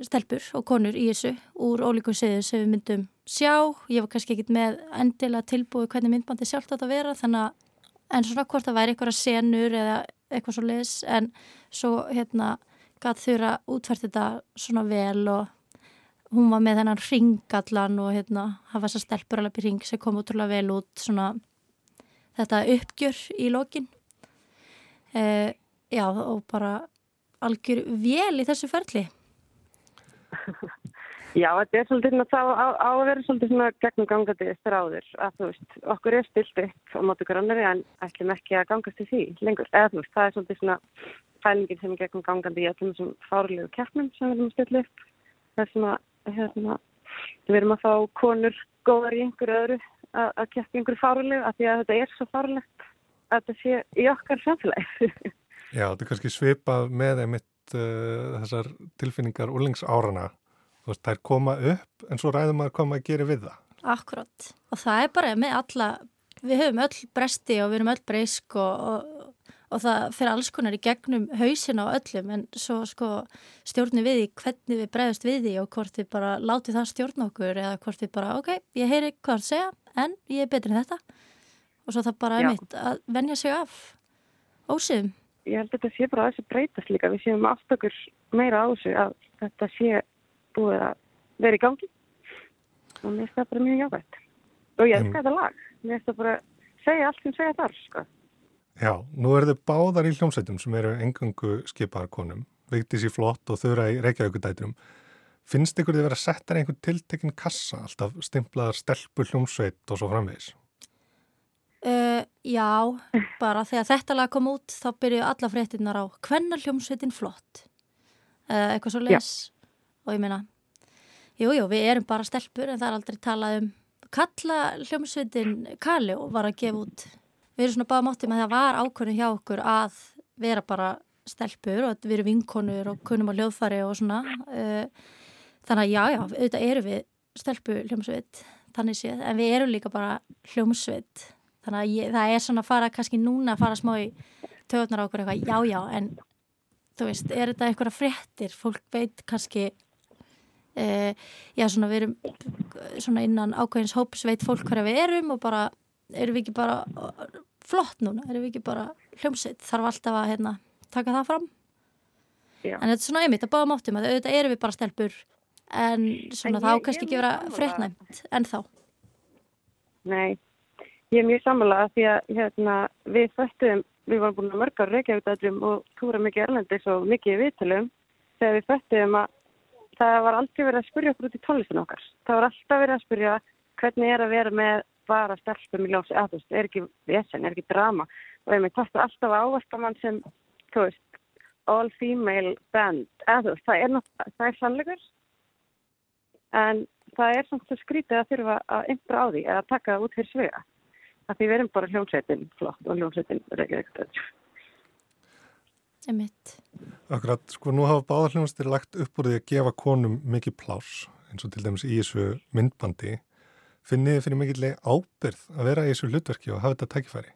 stelpur og konur í þessu úr ólíkum siðum sem við myndum sjá. Ég var kannski ekkit með endilega tilbúið hvernig myndbandi sjálft átt að vera þannig að en svona hvort það væri eitthvað senur eða eitthvað svo leis en svo hérna gæt þurra útfært þetta svona vel og hún var með þennan ringallan og hérna hafa þessar stelpur alveg í ring sem kom útrúlega vel út svona þetta uppgjör í lokin eh, já og bara algjör vel í þessu ferli? [laughs] Já, þetta er svolítið svona, þá á, á að vera svolítið svona gegnum gangandi stráður að þú veist, okkur er stilt upp á móti hver annari en ætlum ekki að gangast í því lengur, eða þú veist, það er svolítið svona fælingin sem er gegnum gangandi í öllum þessum fárlegu keppnum sem við erum að stilla upp. Það er svona, hérna við erum að fá konur góðar í einhverju öðru að, að keppa í einhverju fárlegu af því að þetta er svo fárlegt að þetta sé í okkar samfélagi [laughs] Já, þetta er kannski svipað með einmitt uh, þessar tilfinningar úrlingsárana. Þú veist, þær koma upp en svo ræðum maður hvað maður gerir við það. Akkurát og það er bara með alla við höfum öll bresti og við erum öll breysk og, og, og það fyrir alls konar í gegnum hausin á öllum. En svo sko stjórnum við í hvernig við breyðast við því og hvort við bara láti það stjórna okkur eða hvort við bara ok, ég heyri hvað það segja en ég er betri en þetta. Og svo það bara er mitt að venja sig af ósýðum ég held að þetta sé bara að þessu breytast líka við séum aftökur meira á þessu að þetta sé búið að vera í gangi og mér finnst það bara mjög jákvæmt og ég elska þetta lag mér finnst það bara segja allt sem segja þar sko. Já, nú eru þau báðar í hljómsveitum sem eru engangu skipaðar konum, Vigdís í flott og þurra í Reykjavíkudætrum. Finnst ykkur þið vera að setja einhvern tiltekinn kassa, alltaf stimplaðar stelpu hljómsveit og svo framvegis? Uh, já, bara þegar þetta lag kom út þá byrjuðu alla fréttinnar á hvenna hljómsveitin flott. Uh, eitthvað svo les og ég meina Jújú, jú, við erum bara stelpur en það er aldrei talað um kalla hljómsveitin Kali og var að gefa út. Við erum svona báða mátti með það var ákvörðin hjá okkur að vera bara stelpur og við erum vinkonur og kunum á hljóðfari og svona. Uh, þannig að já, já, auðvitað eru við stelpu hljómsveit þannig séð, en við erum líka bara hljómsveit þannig að ég, það er svona að fara kannski núna að fara smá í töðunar á okkur eitthvað, já, já, en þú veist, er þetta eitthvað fréttir? Fólk veit kannski uh, já, svona við erum svona innan ákveðins hóps veit fólk hverja við erum og bara erum við ekki bara flott núna, erum við ekki bara hljómsveit, þarf alltaf að hérna, taka það fram. Já. en þetta er svona einmitt að báða máttum að auðvitað erum við bara stelpur en svona En kannski ég ekki vera er fréttnæmt en þá. Nei, ég er mjög sammála því að hérna, við föttum, við varum búin að mörgar reykjavíkdætrum og túra mikið erlendis og mikið í viðtölum þegar við föttum að það var aldrei verið að spyrja okkur út í tónlistin okkar. Það var alltaf verið að spyrja hvernig er að vera með bara stelpum í ljósi að veist, er ekki vesen, er ekki drama og einmitt þetta er alltaf áverka mann sem, þú veist, all female band, veist, það er, það er sannleikur en það er samt svo skrítið að þurfa að ymbra á því eða taka það út fyrir svega. Það því við erum bara hljómsveitin flott og hljómsveitin reykjavík. einmitt Akkurat, sko, nú hafa báðar hljómsveitir lagt upp úr því að gefa konum mikið pláss, eins og til dæmis í þessu myndbandi. Finnið þið fyrir mikillega ábyrð að vera í þessu hlutverki og hafa þetta tækifæri?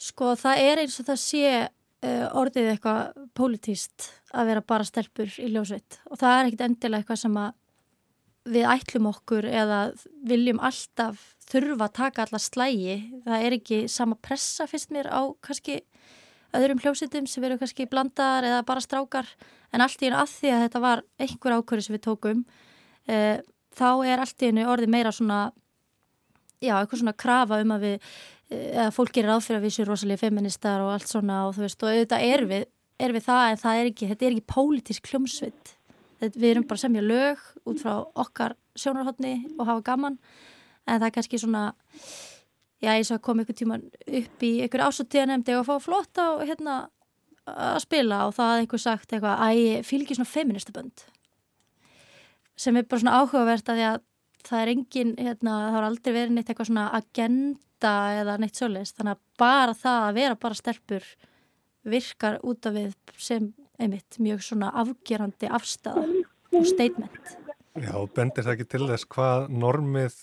Sko það er eins og það sé uh, orðið eitthvað pólitíst að vera bara stelpur í ljósveit og það er ekkit endilega eitthvað sem að við ætlum okkur eða viljum alltaf þurfa að taka alla slægi. Það er ekki sama pressa fyrst mér á kannski öðrum hljómsveitum sem eru kannski blandar eða bara strákar en allt í einu að því að þetta var einhver ákvörðu sem við tókum uh, þá er allt í einu orðið meira svona já, eitthvað svona krafa um að við eða fólk gerir ráð fyrir að við séum rosalega feministar og allt svona og þú veist og auðvitað er við, er við það en það er ekki, þetta er ekki pólitísk hljómsveit Þetta- við erum bara að semja lög út frá okkar sjónarhóttni og hafa gaman. En það er kannski svona já og að koma ykkur tíman upp í ykkur ásóttíðanemndi og að fá flott á hérna að spila og það hafði einhver sagt eitthvað að ég ekki svona feministabönd sem er bara svona áhugavert að því að það er engin, hérna, það har aldrei verið neitt eitthvað svona agenda eða neitt svoleiðist, þannig að bara það að vera bara stelpur virkar út af við sem einmitt mjög svona afgerandi afstæða og statement. Já, bendir það ekki til þess hvað normið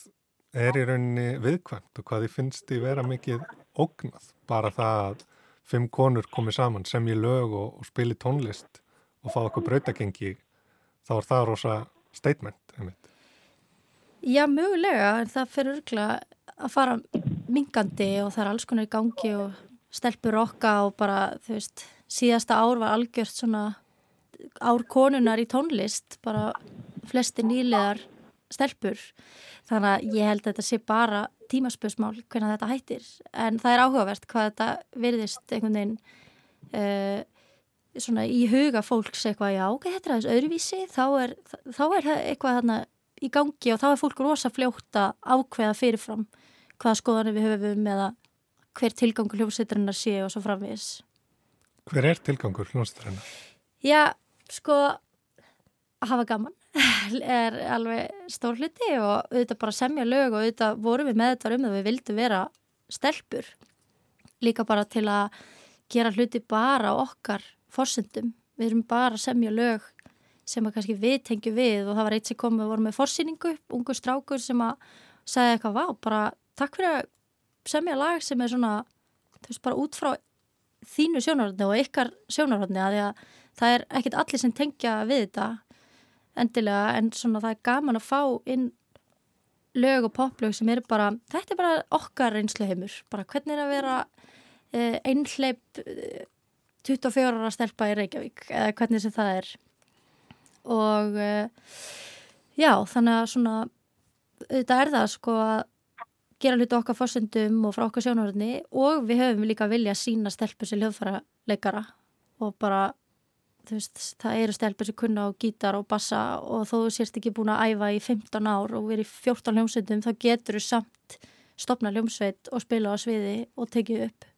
er í rauninni viðkvæmt og hvað því finnst því vera mikið ógnað. Bara það að fimm konur komið saman sem í lög og, og spili tónlist og fá okkur brautagengi, þá er það rosa statement, einmitt. Já, mögulega, en það fyrir örgla að fara mingandi og það er alls konar í gangi og stelpur okka og bara, þú veist, síðasta ár var algjört svona ár konunar í tónlist, bara flesti nýlegar stelpur. Þannig að ég held að þetta sé bara tímaspösmál hvernig þetta hættir. En það er áhugavert hvað þetta virðist einhvern veginn uh, svona í huga fólks eitthvað, já, ok, þetta er aðeins öðruvísi, þá er, þá er eitthvað þarna í gangi og þá er fólk rosa fljótt að ákveða fyrirfram hvaða skoðanir við höfum eða hver tilgangur hljómsveitarinnar sé og svo framvegis. Hver er tilgangur hljónstræna? Já, sko, að hafa gaman [laughs] er alveg stór hluti og auðvitað bara semja lög og auðvitað vorum við með þetta um það við vildum vera stelpur líka bara til að gera hluti bara okkar forsendum. Við erum bara að semja lög sem að kannski við tengjum við og það var eitt sem kom, við vorum með forsýningu, ungu strákur sem að segja eitthvað, vá, bara takk fyrir að semja lag sem er svona, þú veist, bara út frá þínu sjónarhóðni og ykkar sjónarhóðni að það er ekkit allir sem tengja við þetta endilega en svona það er gaman að fá inn lög og poplög sem eru bara, þetta er bara okkar reynsluheimur, bara hvernig er að vera uh, einhleip uh, 24 ára stelpa í Reykjavík eða hvernig sem það er. Og uh, já, þannig að svona þetta er það sko að gera hluti okkar fórsendum og frá okkar sjónarhörni og við höfum líka vilja að sína stelpur sem hljóðfæra leikara og bara veist, það eru stelpur sem kunna á gítar og bassa og þó sérst ekki búin að æfa í 15 ár og verið í 14 hljómsveitum þá getur þú samt stopna hljómsveit og spila á sviði og tekið upp.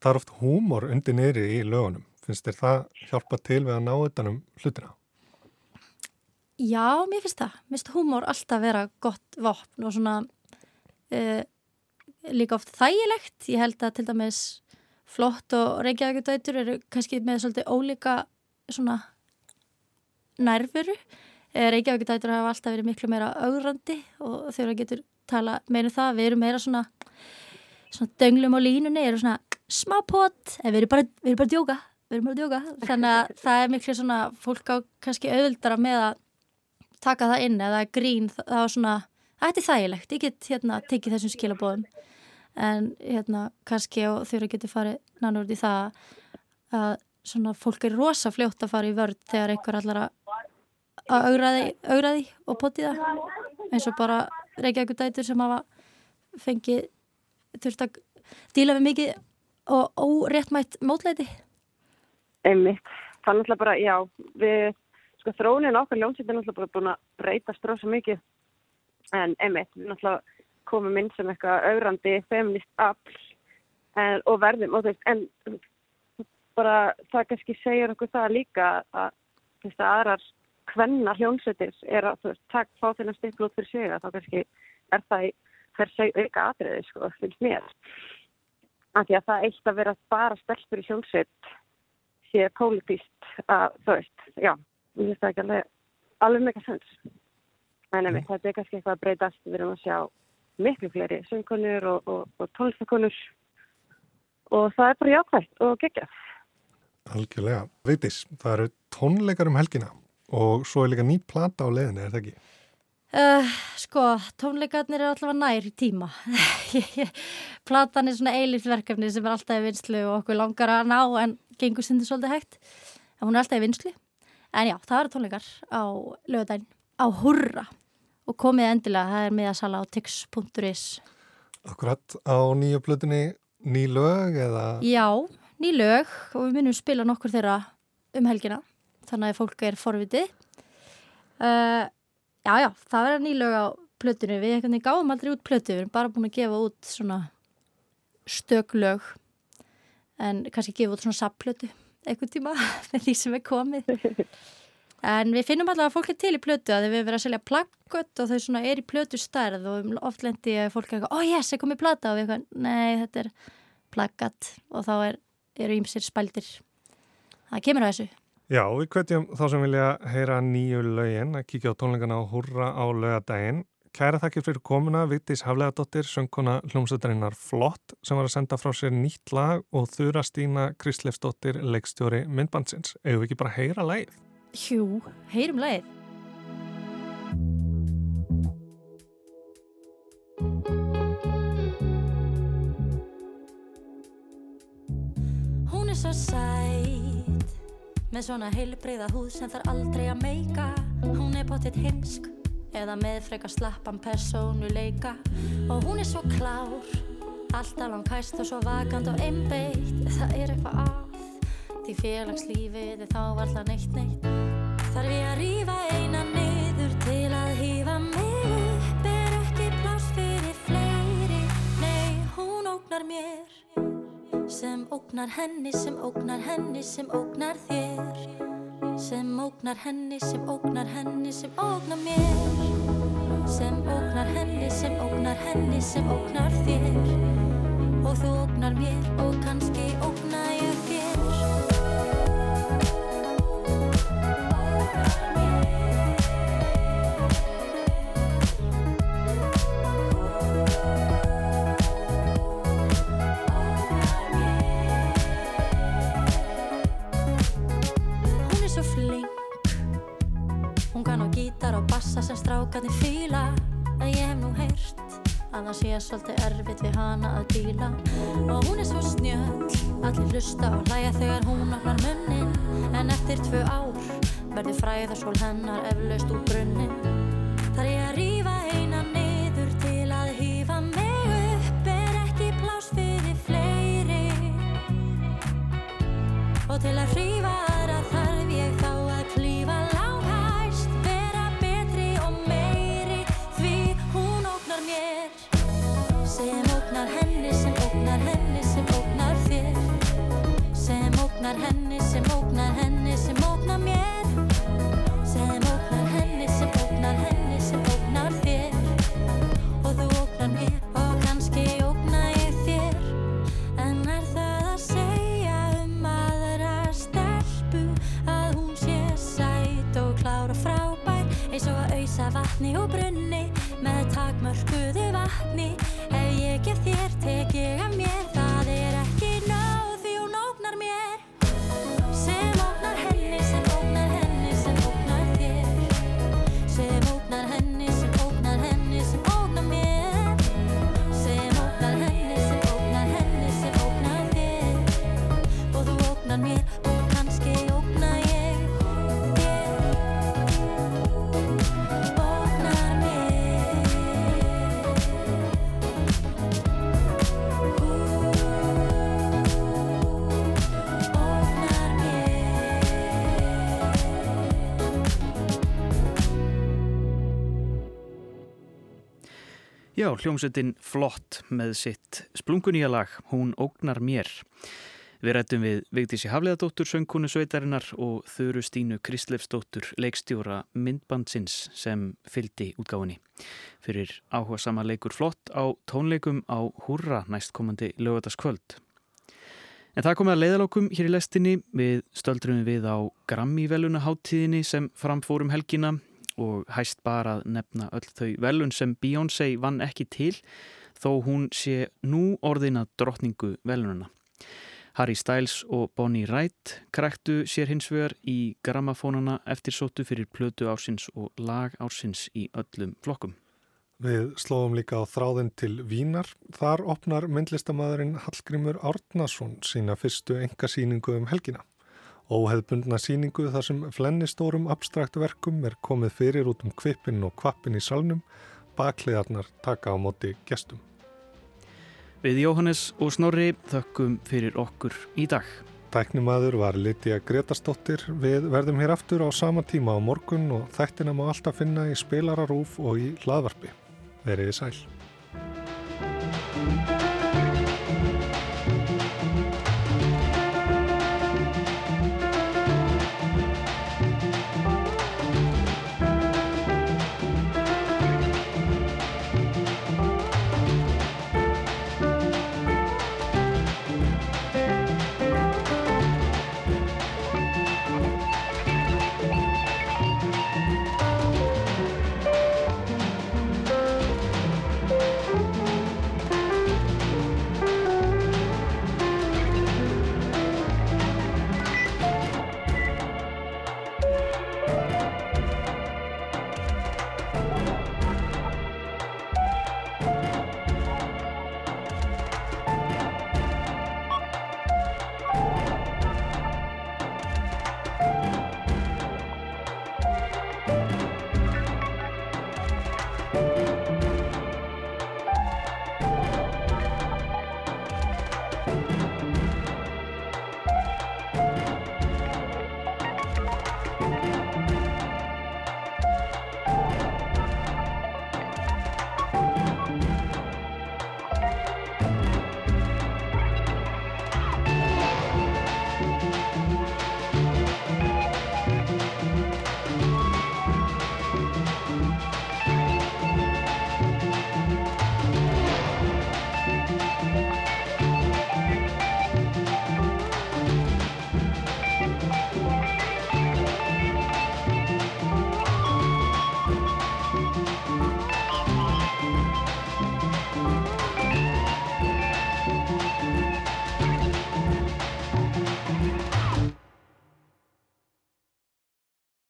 Það er oft húmor undir niðri í lögunum. Finnst þér það hjálpa til við að ná utanum hlutina? Já, mér finnst það. Mér finnst húmór alltaf vera gott vopn og svona uh, líka oft þægilegt. Ég held að til dæmis flott og reykjavíkudautur eru kannski með svolítið ólíka svona nærveru. Uh, reykjavíkudautur hafa alltaf verið miklu meira augrandi og þegar það getur tala meira um það, við erum meira svona, svona dönglum á línunni, erum svona smá pott, en við erum bara, við erum bara djóka, við erum bara djóka. Þannig að það er miklu svona, fólk á kannski auðvildara með að taka það inn eða grín það var svona, þetta er þægilegt ég get hérna tekið þessum skilabóðum en hérna kannski og þurfa getur farið nánur út í það að svona fólk er rosa fljótt að fara í vörð þegar einhver allar að augraði, augraði og poti það. Eins og bara Reykjavík dætur sem hafa fengið þurft að díla við mikið og óréttmætt mótleiti Einmitt, er náttúrulega bara, já, við sko þróunin okkar ljónsýtt er náttúrulega bara búin að breytast rosa mikið en einmitt, við náttúrulega komum inn sem eitthvað augrandi feminist afl en, og verðum og veist, en bara það kannski segir okkur það líka að veist að aðrar hvenna hljónsveitir er að þú veist, takk fá þennan stikl út fyrir sig að þá kannski er það fyrir seg auka atriði sko, finnst mér af því að það eitt að vera bara stelpur í hljónsveit sé pólitíst að þú veist, já ég finnst það ekki alveg, alveg mega sens. En ef þetta er kannski eitthvað að breytast, við erum að sjá miklu fleiri söngkonur og, og, og tónlistakonur og það er bara jákvægt og geggjað. Algjörlega. Veitis, það eru tónleikar um helgina og svo er líka ný plata á leðinu, er það ekki? Uh, sko, tónleikarnir er alltaf nær í tíma. [laughs] Platan er svona eilifverkefni sem er alltaf í vinslu og okkur langar að ná en gengur stundir svolítið hægt. En hún er alltaf í vinslu. En já, það eru tónleikar á lögadaginn á Hurra og komið endilega, það er miðasala á tix.is Akkurat á nýju plötunni ný lög eða? Já, ný lög og við minnum spila nokkur þeirra um helgina þannig að fólk er forviti uh, Já, já, það verður ný lög á plötunni. Við gáðum aldrei út plötu við erum bara búin að gefa út svona stök lög en kannski gefa út svona sapplötu einhvern tíma [laughs] með því sem er komið [laughs] en við finnum alltaf að fólk er til í plötu að við verðum að selja plakkot og þau svona er í plötu stærð og oft lendi fólk eitthvað, oh, yes, er komið plata. Og við eitthvað, nei, þetta er plakkat og þá er, eru ímsir spældir. Það kemur á þessu. Já, við kvetjum þá sem vilja heyra nýju lögin að kíkja á tónleikana og hurra á lögadaginn Kæra þakkir fyrir komuna, Vittis Haflegadóttir, söngkona hljómsveitarinnar Flott sem var að senda frá sér nýtt lag og Þura Stína Kristlefsdóttir, leikstjóri myndbandsins. Eða við ekki bara heyra lagið? Jú, heyrum lagið. Hún er svo sætt með svona heilbreyða húð sem þarf aldrei að meika. Hún er bóttið heimsk eða með frekar slappan persónuleika og hún er svo klár alltaf langkæst og svo vakant og einbeitt það er eitthvað að því félagslífið þá alltaf neitt neitt. Þarf ég að rýfa eina niður til að hýfa mig? Upp er ekki plás fyrir fleiri. Nei, hún ógnar mér. Sem ógnar henni sem ógnar henni sem ógnar þér. Sem ógnar henni, sem ógnar henni, sem ógnar mér. Sem ógnar henni, sem ógnar henni, sem ógnar þér. Og þú ógnar mér og kannski ógna ég strákarnir fíla. Að ég hef nú heyrt að það sé svolítið erfitt við hana að díla. Og hún er svo snjöll allir lusta og hlæja þegar hún opnar munnin en eftir tvö ár verður fræðarsól hennar eflaust úr brunnin vatni og brunni með takmörkuðu vatni. Ef ég gef þér tek ég af mér Já, hljómsveitin flott með sitt splungunýja lag, hún ógnar mér. Við rættum við Vigdísi Hafleðadóttur, söngkonu sveitarinnar og Þuru Stínu Kristlefsdóttur, leikstjóra myndbandsins sem fyldi útgáfinni. Fyrir áhuga sama leikur flott á tónleikum á húrra næstkomandi lögataskvöld. En það komið að leiðalókum hér í lestinni við stöldrum við á Grammy velunaháttíðinni sem framfórum helgina og hæst bara að nefna öll þau velun sem Beyoncé vann ekki til þó hún sé nú orðina drottningu velununa. Harry Styles og Bonnie Wright kræktu sér hins vegar í grammafónana eftir sótu fyrir plötu ársins og lag ársins í öllum flokkum. Við slóum líka á þráðin til Vínar. Þar opnar myndlistamæðurinn Hallgrímur Árnason sína fyrstu engasýningu um helgina. Óheðbundna síningu þar sem flenni stórum abstraktu verkum er komið fyrir út um kvipin og kvappin í salnum, bakliðarnar taka á móti gestum. Við Jóhannes og Snorri þökkum fyrir okkur í dag. Tæknimaður var Lítiða Gretarsdóttir. Við verðum hér aftur á sama tíma á morgun og þættina má alltaf finna í spilararúf og í hlaðvarpi. Verið sæl.